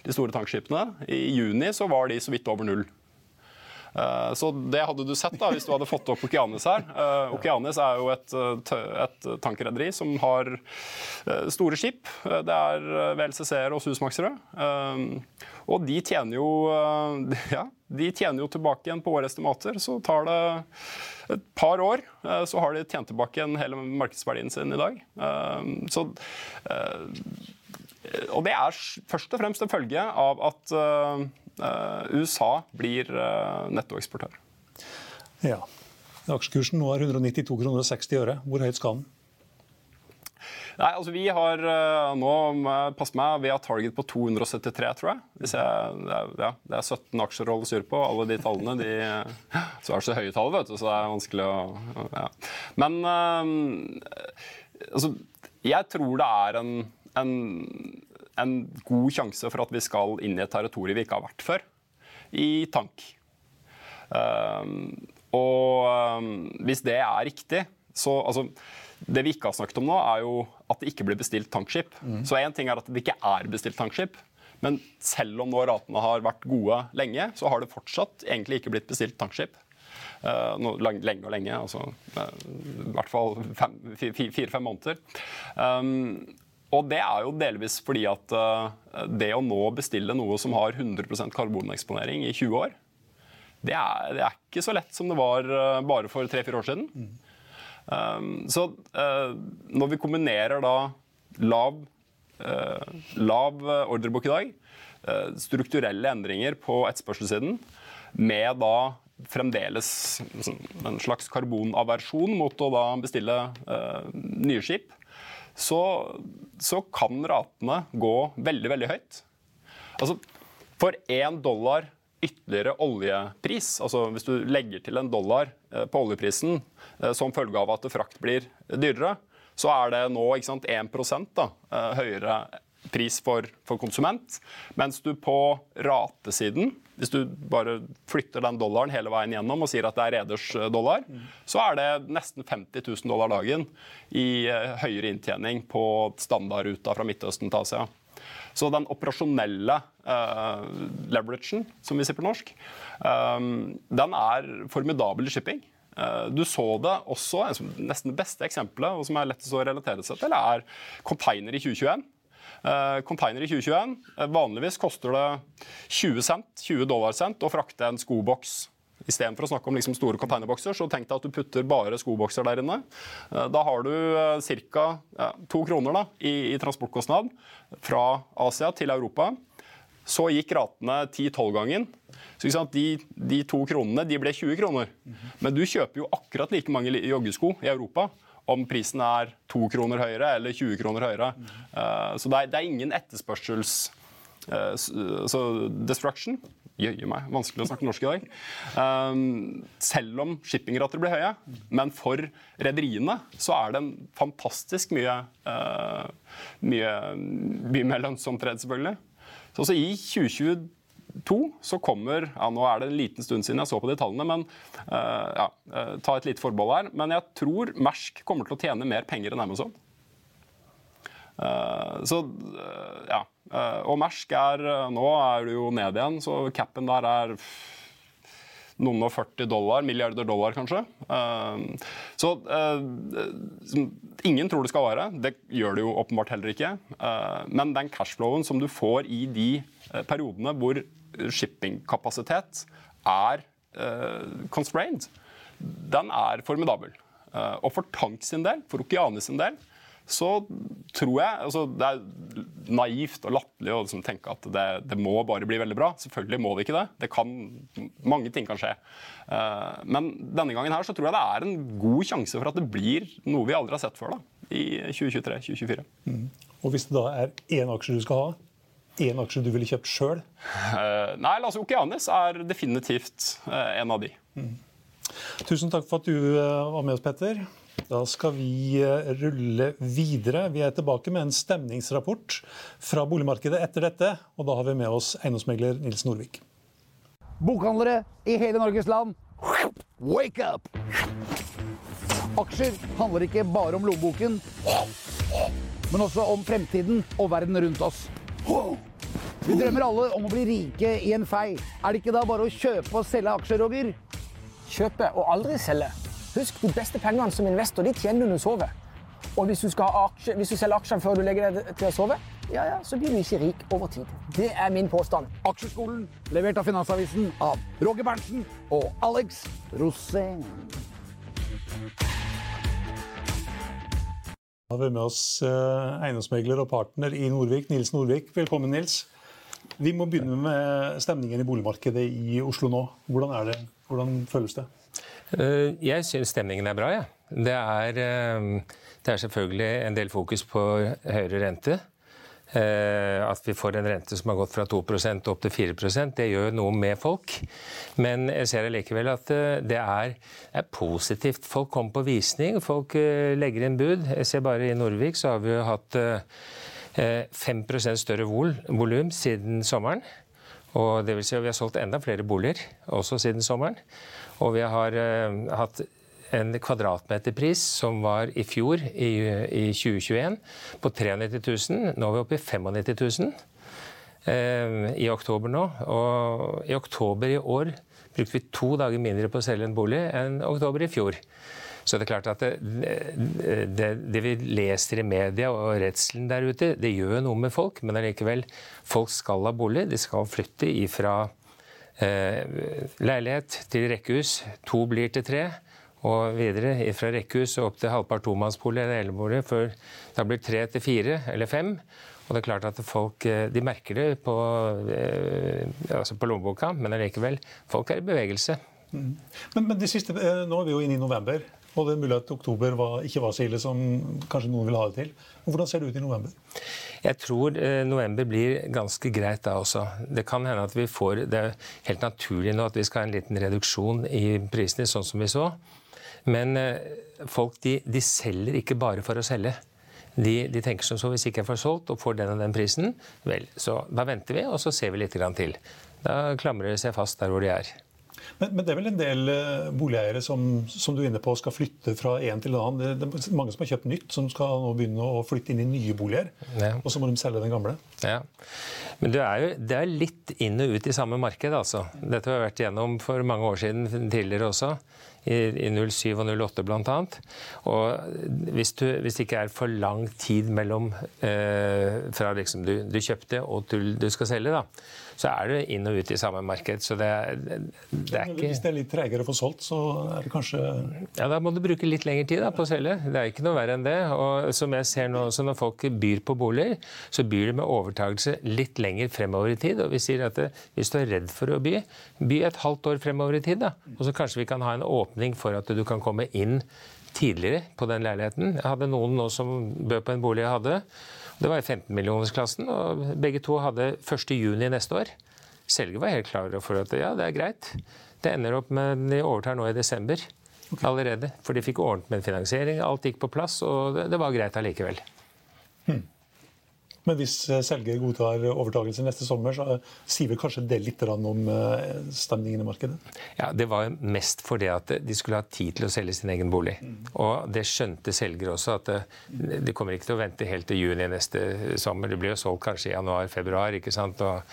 de store tankskipene. I juni så var de så vidt over null. Eh, så det hadde du sett da, hvis du hadde fått opp Okeanis her. Uh, Okeanis er jo et, eh, et tankrederi som har store skip. Det er VLCC-er og Susmaxerød. Og de tjener jo ja, de tjener jo tilbake igjen på våre estimater. Så tar det et par år, så har de tjent tilbake igjen hele markedsverdien sin i dag. Så og det er først og fremst en følge av at Eh, USA blir eh, nettoeksportør. Ja. Aksjekursen nå er 192 kroner og 60 øre. Hvor høyt skal den? Nei, altså Vi har eh, nå, pass meg, vi har target på 273, tror jeg. Hvis jeg det, ja, det er 17 aksjer å holde styr på. Alle de tallene de, Så er det så høye tall, vet du, så det er vanskelig å ja. Men altså, jeg tror det er en, en en god sjanse for at vi skal inn i et territorium vi ikke har vært før, i tank. Um, og um, hvis det er riktig, så altså, Det vi ikke har snakket om nå, er jo at det ikke blir bestilt tankskip. Mm. Så én ting er at det ikke er bestilt tankskip. Men selv om nå ratene har vært gode lenge, så har det fortsatt egentlig ikke blitt bestilt tankskip. Uh, no, lang, lenge og lenge, altså uh, i hvert fall fire-fem måneder. Um, og det er jo delvis fordi at uh, det å nå bestille noe som har 100% karboneksponering i 20 år, det er, det er, ikke så lett som det var uh, bare for tre-fire år siden. Mm. Um, så uh, når vi kombinerer da lav, lav ordrebok i dag, strukturelle endringer på etterspørselssiden, med da fremdeles en slags karbonaversjon mot å da bestille uh, nye skip, så, så, kan ratene gå veldig, veldig høyt. Altså, for én dollar ytterligere oljepris, altså hvis du legger til en dollar uh, på oljeprisen uh, som følge av at frakt blir dyrere, så er det nå ikke sant, 1 da, høyere pris for, for, konsument. Mens du på ratesiden, hvis du bare flytter den dollaren hele veien gjennom og sier at det er reders eh, dollar, så er det nesten 50 000 dollar dagen i uh, høyere inntjening på standardruta fra Midtøsten til Asia. Så den operasjonelle uh, leveragen, som vi sier på norsk, um, den er formidabel i shipping. Du så det også, Nesten det beste eksempelet og som er lettest å relatere seg til, er container i 2021. Eh, container i 2021. Eh, vanligvis koster det 20 cent, 20 dollarcent å frakte en skoboks. Istedenfor å snakke om liksom store containerbokser, så tenk deg at du putter bare skobokser der inne. Eh, da har du ca. To kroner da, i, i transportkostnad fra Asia til Europa. Så gikk ratene 10-12 gangen. Så de, de, to kronene de ble 20 kroner. Men du kjøper jo akkurat like mange joggesko i Europa om prisen er to kroner høyere eller 20 kroner høyere. Uh, så det er, det er, ingen etterspørsels... Uh, så destruction Jøye meg, vanskelig å snakke norsk i dag. Um, selv om shippingrater blir høye. Men for rederiene så er det en fantastisk mye, uh, mye, mye mer lønnsomt tredd, selvfølgelig. Så også i 2022 to så kommer ja, Nå er det en liten stund siden jeg så på de tallene, men uh, ja, uh, ta et lite forbehold her. Men jeg tror Mersk kommer til å tjene mer penger enn Amazon. Uh, så ja. og Mersk er Nå er det jo ned igjen, så capen der er noen og 40 dollar, milliarder dollar kanskje. så ingen tror det skal være. Det gjør det jo åpenbart heller ikke. men den cashflowen som du får i de periodene hvor shippingkapasitet er uh, constrained, den er formidabel. Uh, og for Tank sin del, for Okeanis sin del, så tror jeg altså Det er naivt og latterlig å liksom tenke at det, det, må bare bli veldig bra. Selvfølgelig må det ikke det. det kan, mange ting kan skje. Uh, men denne gangen her så tror jeg det er en god sjanse for at det blir noe vi aldri har sett før da, i 2023-2024. Mm. Og hvis det da er én aksje du skal ha, én aksje du ville kjøpt sjøl? Eh, nei, altså Okeanis er definitivt uh, en av de. Mm. Tusen takk for at du uh, var med oss, Petter. Da skal vi rulle videre. Vi er tilbake med en stemningsrapport fra boligmarkedet etter dette. Og da har vi med oss eiendomsmegler Nils Norvik. Bokhandlere i hele Norges land, wake up! Aksjer handler ikke bare om lommeboken, men også om fremtiden og verden rundt oss. Vi drømmer alle om å bli rike i en fei. Er det ikke da bare å kjøpe og selge aksjer, Roger? Kjøpe og aldri selge. Husk, de beste pengene som investor de tjener du når du sover. Og hvis du, aksje, hvis du selger aksjene før du legger deg til å sove, ja, ja, så blir du ikke rik over tid. Det er min påstand. Aksjeskolen, levert av Finansavisen av Roger Berntsen og Alex Rosén. Da har vi med oss eh, eiendomsmegler og partner i Nordvik, Nils Nordvik. Velkommen, Nils. Vi må begynne med stemningen i boligmarkedet i Oslo nå. Hvordan er det? Hvordan føles det? Eh, jeg syns stemningen er bra, jeg. Ja. Det, eh, det er selvfølgelig en del fokus på høyere rente. Eh, at vi får en rente som har gått fra 2% opp til 4% det gjør noe med folk. Men jeg ser allikevel at det er, er positivt. Folk kommer på visning, folk legger inn bud. Jeg ser bare i Norvik så har vi jo hatt 5 eh, større vol volum siden sommeren. Og det vil si at vi har solgt enda flere boliger også siden sommeren. Og vi har uh, hatt en kvadratmeterpris som var i fjor, i, i 2021, på 93 000. Nå er vi oppe i 95 000 uh, i oktober nå. Og i oktober i år brukte vi to dager mindre på å selge en bolig enn oktober i fjor. Så det er klart at det, det, det vi leser i media og redselen der ute, det gjør noe med folk. Men allikevel, folk skal ha bolig. De skal flytte ifra eh, leilighet til rekkehus. To blir til tre. Og videre fra rekkehus og opp til halvpart tomannsbolig eller enebolig, før da blir tre til fire eller fem. Og det er klart at folk eh, de merker det på, eh, altså på lommeboka, men allikevel, folk er i bevegelse. Men, men de siste, eh, nå er vi jo inne i november, og det er mulig at oktober var, ikke var så ille som kanskje noen vil ha det til. Hvordan ser det ut i november? Jeg tror eh, november blir ganske greit da også. Det kan hende at vi får Det er helt naturlig nå at vi skal ha en liten reduksjon i prisene, sånn som vi så. Men eh, folk de, de selger ikke bare for å selge. De, de, tenker som så hvis ikke jeg får solgt og får den og den prisen, vel, så da venter vi, og så ser vi litt til. Da klamrer de seg fast der hvor de er. Men, men, det er vel en del uh, boligeiere som, som, du er inne på, skal flytte fra en til en annen. Det, det, er mange som har kjøpt nytt, som skal nå begynne å flytte inn i nye boliger. Ja. Og så må de selge den gamle. Ja. Men det er jo det er litt inn og ut i samme marked, altså. Dette har jeg vært gjennom for mange år siden tidligere også. I, i 07 og 08 bl.a. Og hvis, du, hvis, det ikke er for lang tid mellom eh, fra liksom du, du, kjøpte og til du skal selge, da, så er du inn og ut i samme marked. Så det, det er ikke Hvis det er litt tregere å få solgt, så er det kanskje Ja, da må du bruke litt lengre tid da, på å selge. Det er ikke noe verre enn det. Og som jeg ser nå, også, når folk byr på boliger, så byr de med overtakelse litt lenger fremover i tid. Og vi sier at det, hvis du er redd for å by, by et halvt år fremover i tid. da. Og så kanskje vi kan ha en åpning for at du kan komme inn tidligere på den leiligheten. Jeg hadde noen nå som bød på en bolig jeg hadde. Det var i 15-millionersklassen, og begge to hadde 1.6 neste år. Selger var helt klar for at ja, det er greit. Det ender opp med de overtar nå i desember allerede. For de fikk ordnet med en finansiering, alt gikk på plass, og det, det var greit allikevel. Men hvis eh, selger godtar overtakelse neste sommer, så sier vi kanskje det litt om eh, stemningen i markedet? Ja, Det var mest fordi at de skulle ha tid til å selge sin egen bolig. Mm. Og det skjønte selger også, at eh, de kommer ikke til å vente helt til juni neste sommer. Det blir jo solgt kanskje i januar-februar. ikke sant? Og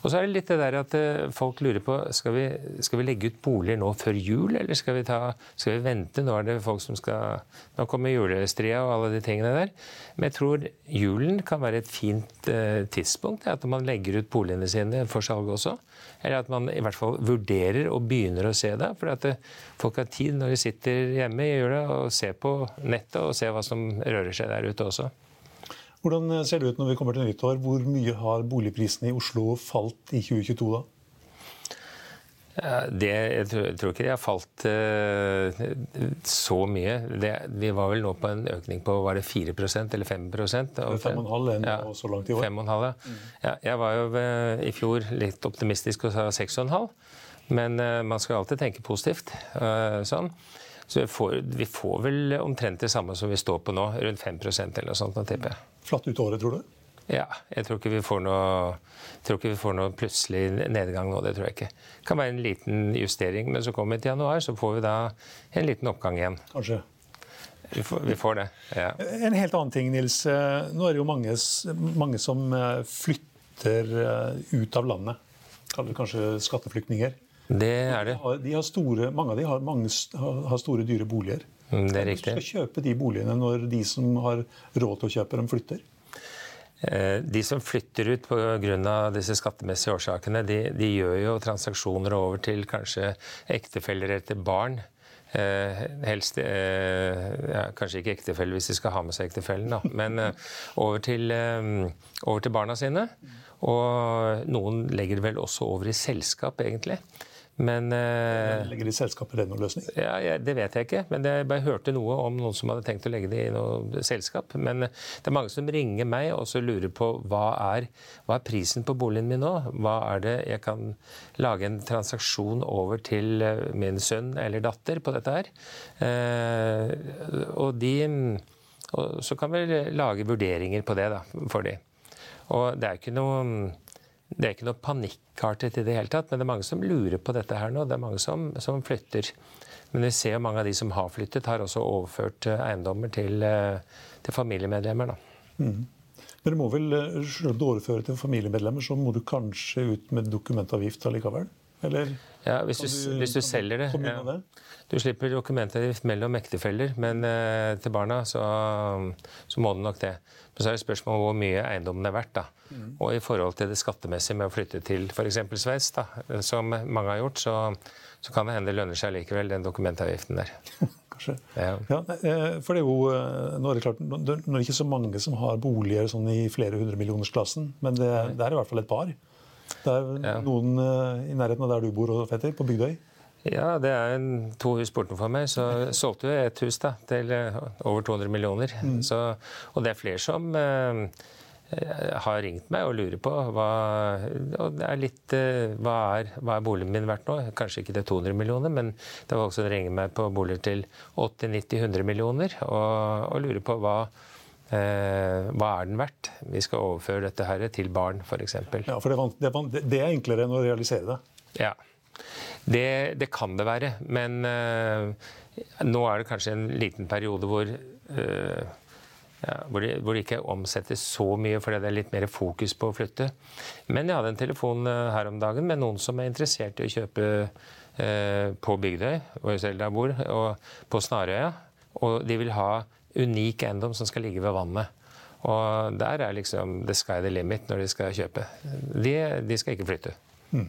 og så er det litt det der at eh, folk lurer på skal vi, skal vi legge ut boliger nå før jul, eller skal vi, ta, skal vi vente? Nå er det folk som skal Nå kommer julestria og alle de tingene der. Men jeg tror julen kan være et fint uh, tidspunkt. At man legger ut boligene sine for salg også. Eller at man i hvert fall vurderer og begynner å se det. For at eh, folk har tid når de sitter hjemme i jula og ser på nettet og ser hva som rører seg der ute også. Hvordan ser det ut når vi kommer til nyttår? Hvor mye har boligprisene i Oslo falt i 2022 da? Det, jeg, tror, ikke de har falt uh, så mye. Det, vi var vel nå på en økning på var det 4% eller 5% 5,5 enn ja, så langt i år. 5,5, ja. Mm. ja. Jeg var jo uh, i fjor litt optimistisk og sa 6,5. Men man skal alltid tenke positivt. sånn. Så vi får, vi får, vel omtrent det samme som vi står på nå, rundt 5% eller noe sånt. tipper jeg. Flatt ut året, tror du? Ja, jeg tror ikke vi får noe, vi får noe plutselig nedgang nå. Det tror jeg ikke. Det kan være en liten justering, men så kommer vi til januar, så får vi da en liten oppgang igjen. Kanskje. Vi får, vi får det, ja. En helt annen ting, Nils. Nå er det jo mange, mange som eh, flytter eh, ut av landet. Kaller det kanskje skatteflyktninger. Det er det. De har store, mange av de har, mange, har store, dyre boliger. Mm, det er riktig. Hvem skal kjøpe de boligene når de som har råd til å kjøpe dem, flytter? Eh, de som flytter ut pga. disse skattemessige årsakene, de, de, gjør jo transaksjoner over til kanskje ektefeller etter barn. Eh, helst eh, ja, Kanskje ikke ektefelle hvis de skal ha med seg ektefellen, da. Men eh, over, til, eh, over til barna sine. Og noen legger det vel også over i selskap, egentlig. Men eh, Legger de selskapet det noen løsning? Ja, ja, Det vet jeg ikke. Men jeg bare hørte noe om noen som hadde tenkt å legge det i noe selskap. Men eh, det er mange som ringer meg og så lurer på hva er, hva er prisen på boligen min nå? Hva er det jeg kan lage en transaksjon over til eh, min sønn eller datter på dette her? Eh, og de og Så kan vi lage vurderinger på det da, for de. Og det er ikke noe det er ikke noe panikkartet i det hele tatt, men det er mange som lurer på dette her nå. Det er mange som, som flytter. Men vi ser jo mange av de som har flyttet, har også overført eh, eiendommer til, eh, til familiemedlemmer. Mm. Men du må vel, eh, selv om du overfører til familiemedlemmer, så må du kanskje ut med dokumentavgift allikevel? Eller? Ja, hvis du, du, hvis du selger det. Ja. Du slipper dokumentavgift mellom ektefeller, men eh, til barna så, så, må du nok det. Men så er det spørsmål om hvor mye eiendommen er verdt. da. Mm. Og i forhold til det skattemessige med å flytte til f.eks. Sveits, som mange har gjort, så, så, kan det hende det lønner seg likevel, den dokumentavgiften der. Kanskje. Ja. ja. Eh, for det er jo eh, nå er det klart, nå er det ikke så mange som har boliger sånn i flere hundre millionersklassen, men det, det er i hvert fall et par. Det er ja. noen eh, i nærheten av der du bor, Fetter, på Bygdøy? Ja, det er to hus bortenfor meg. Så solgte vi et hus da, til eh, over 200 millioner. Mm. Så, og det er flere som eh, har ringt meg og lurer på hva, og det er litt, eh, hva, er, hva er boligen min verdt nå. Kanskje ikke til 200 millioner, men det var folk som ringer meg på boliger til 80-90-100 millioner og, og lurer på hva, hva er den verdt? Vi skal overføre dette her til barn, f.eks. Ja, for det det er, enklere enn å realisere det? Ja. Det, det kan det være. Men uh, nå er det kanskje en liten periode hvor, uh, ja, hvor, det, hvor, det, ikke omsettes så mye fordi det er litt mer fokus på å flytte. Men jeg hadde en telefon her om dagen med noen som er interessert i å kjøpe på Bygdøy, hvor jeg selv bor, og på Snarøya. Og de vil ha unik eiendom som skal ligge ved vannet. Og der er liksom the sky the limit når de skal kjøpe. De, de skal ikke flytte. Mm.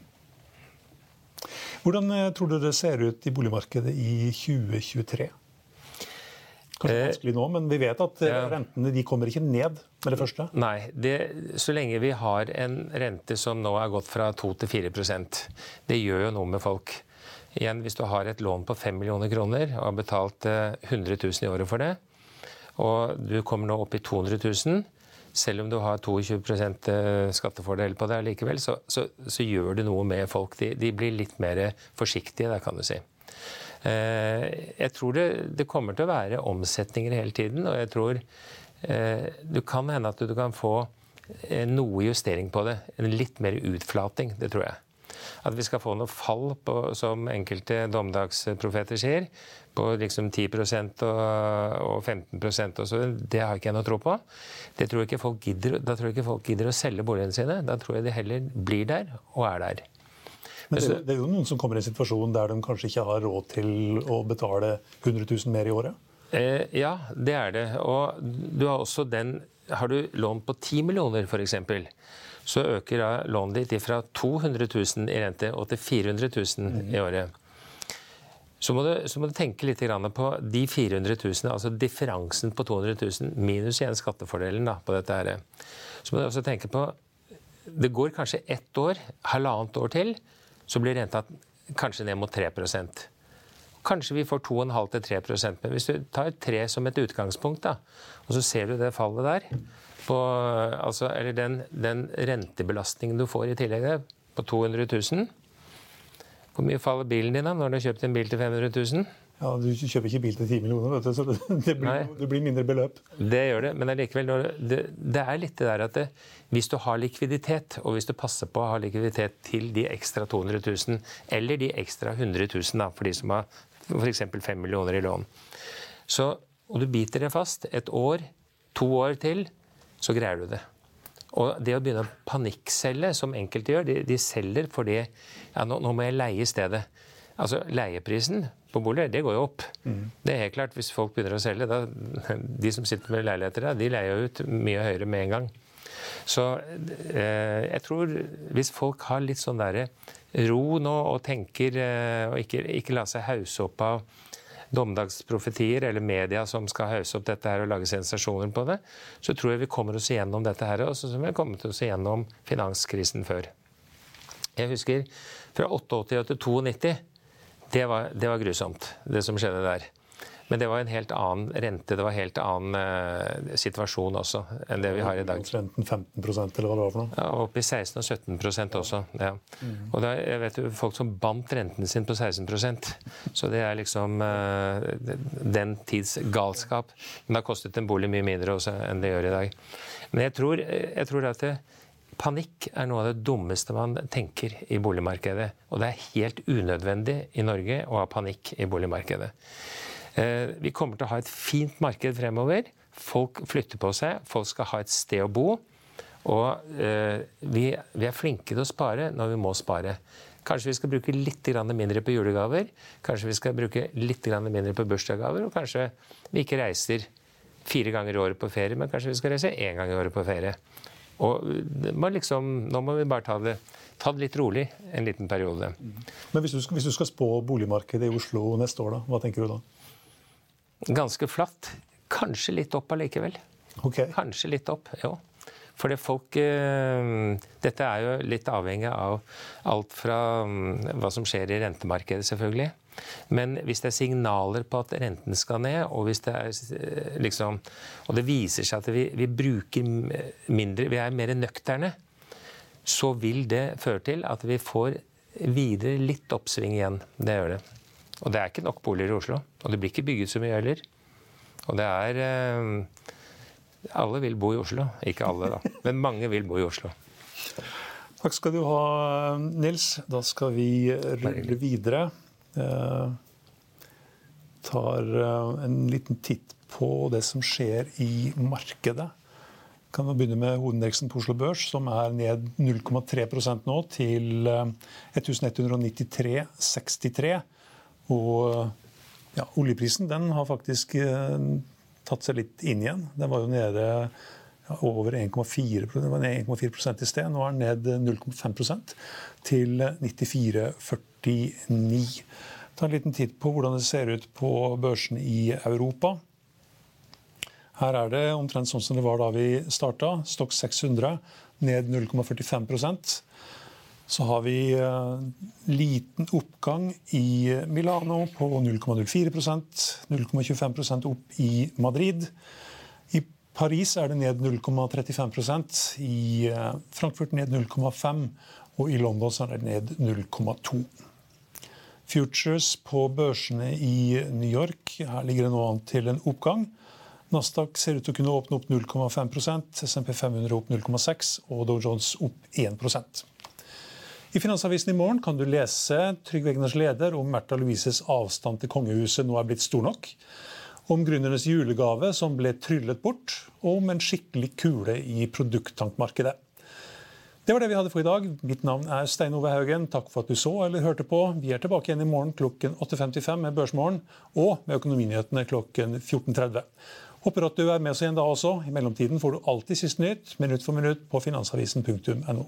Hvordan eh, tror du det ser ut i boligmarkedet i 2023? Kanskje eh, vanskelig nå, men vi vet at eh, ja. rentene de kommer ikke ned med det første? Nei, det, så lenge vi har en rente som nå er gått fra 2 til 4% Det gjør jo noe med folk. Igjen, Hvis du har et lån på 5 millioner kroner og har betalt 100 000 i året for det, og du kommer nå opp i 200 000 selv om du har 22 eh, skattefordel på det likevel, så, så, så, gjør det noe med folk. De, de blir litt mer forsiktige, der, kan du si. Eh, jeg tror det, det, kommer til å være omsetninger hele tiden, og jeg tror eh, det kan hende at du kan få noe justering på det. En litt mer utflating, det tror jeg. At vi skal få noe fall, på, som enkelte dommedagsprofeter sier, på liksom 10 og, og 15% og så, det har ikke jeg noe tro på. Det tror ikke folk gidder, da tror jeg ikke folk gidder å selge boligene sine. Da tror jeg de heller blir der og er der. Men det, det, er jo noen som kommer i en situasjon der de kanskje ikke har råd til å betale 100 000 mer i året? Eh, ja, det er det. Og du har også den Har du lån på 10 millioner, f.eks., så øker da lånet ditt fra 200 000 i rente og til 400 000 i året. Så må, du, så må, du, tenke litt på de 400 000, altså differansen på 200 000 minus igjen skattefordelen da, på dette. her. Så må du også tenke på Det går kanskje ett år, halvannet år til, så blir renta kanskje ned mot 3% Kanskje vi får 2,5-3% Men hvis du tar 3 som et utgangspunkt, da, og så ser du det fallet der, på, altså, eller den, den rentebelastningen du får i tillegg på 200 000 hvor mye faller bilen din da, når du har kjøpt en bil til 500 000? Ja, Du kjøper ikke bil til 10 millioner, vet du, så det, blir, det blir, mindre beløp. Det gjør det, men allikevel, det, det, er litt det der at det, hvis du har likviditet, og hvis du passer på å ha likviditet til de ekstra 200 000, eller de ekstra 100 000 da, for de som har f.eks. 5 millioner i lån, så, og du biter det fast et år, to år til, så greier du det. Og det å begynne å panikkselge, som enkelte gjør, de, de selger fordi ja, nå, nå, må jeg leie stedet. Altså, Leieprisen på boliger det går jo opp. Mm. Det er helt klart, Hvis folk begynner å selge, da, de som sitter med leiligheter, da, de leier ut mye høyere med en gang. Så eh, jeg tror hvis folk har litt sånn derre ro nå og tenker eh, og ikke, ikke la seg hause opp av dommedagsprofetier eller media som skal hause opp dette her og lage sensasjoner på det, så tror jeg vi kommer oss igjennom dette her, også som vi har kommet oss igjennom finanskrisen før. Jeg husker fra 88 til 92. Det var, det var grusomt, det som skjedde der. Men det var en helt annen rente, det var en helt annen uh, situasjon også enn det vi har i dag. Renten 15% eller hva det var for noe? Ja, Opp i 16 og 17% også. ja. Mm. Og da, jeg vet jo folk som bandt renten sin på 16% Så det er liksom uh, den tids galskap. Men det har kostet en bolig mye mindre også enn det gjør i dag. Men jeg tror, jeg tror at det, Panikk er noe av det dummeste man tenker i boligmarkedet. Og det er helt unødvendig i Norge å ha panikk i boligmarkedet. Eh, vi kommer til å ha et fint marked fremover. Folk flytter på seg, folk skal ha et sted å bo. Og eh, vi, er flinke til å spare når vi må spare. Kanskje vi skal bruke litt mindre på julegaver, kanskje vi skal bruke litt mindre på bursdagsgaver, og kanskje vi ikke reiser fire ganger i året på ferie, men kanskje vi skal reise én gang i året på ferie. Og liksom, nå må vi bare ta det, ta det, litt rolig en liten periode. Men hvis du, hvis du skal spå boligmarkedet i Oslo neste år, da, hva tenker du da? Ganske flatt. Kanskje litt opp allikevel. Okay. Kanskje litt opp, jo. For det folk eh, Dette er jo litt avhengig av alt fra mm, hva som skjer i rentemarkedet, selvfølgelig. Men hvis det er signaler på at renten skal ned, og hvis det er eh, liksom Og det viser seg at vi, vi bruker mindre Vi er mer nøkterne. Så vil det føre til at vi får videre litt oppsving igjen. Det gjør det. Og det er ikke nok boliger i Oslo. Og det blir ikke bygget så mye heller. Og det er eh, Alle vil bo i Oslo. Ikke alle, da. Men mange vil bo i Oslo. Takk skal du ha, Nils. Da skal vi rulle videre. Eh, tar eh, en liten titt på det som skjer i markedet. Kan vi begynne med hovedindeksen på Oslo Børs, som er ned 0,3% nå til 1193,63. Eh, Og ja, oljeprisen den har faktisk tatt seg litt inn igjen. Den var jo nede ja, over 1,4% i sted. Nå er den ned 0,5% til 94,49. Ta en liten titt på hvordan det ser ut på børsen i Europa. Her er det omtrent sånn som det var da vi starta. Stokk 600 ned 0,45 Så har vi uh, liten oppgang i Milano på 0,04% 0,25% opp i Madrid. I Paris er det ned 0,35% I uh, Frankfurt ned 0,5 og i London er det ned 0,2 Futures på børsene i New York her ligger det nå an til en oppgang. Nasdaq ser ut til å kunne åpne opp 0,5% SMP 500 opp 0,6 og Dow Jones opp 1 I Finansavisen i morgen kan du lese Trygve Egners leder om Märtha Louises avstand til kongehuset nå er blitt stor nok. Om gründernes julegave som ble tryllet bort, og om en skikkelig kule i produkttankmarkedet. Det var det vi hadde for i dag. Mitt navn er Stein Ove Haugen. Takk for at du så eller hørte på. Vi er tilbake igjen i morgen klokken 8.55 med Børsmorgen og med Økonominyhetene klokken 14.30. Håper at du er med oss igjen da også. I mellomtiden får du alltid siste nytt minutt for minutt på finansavisen.no.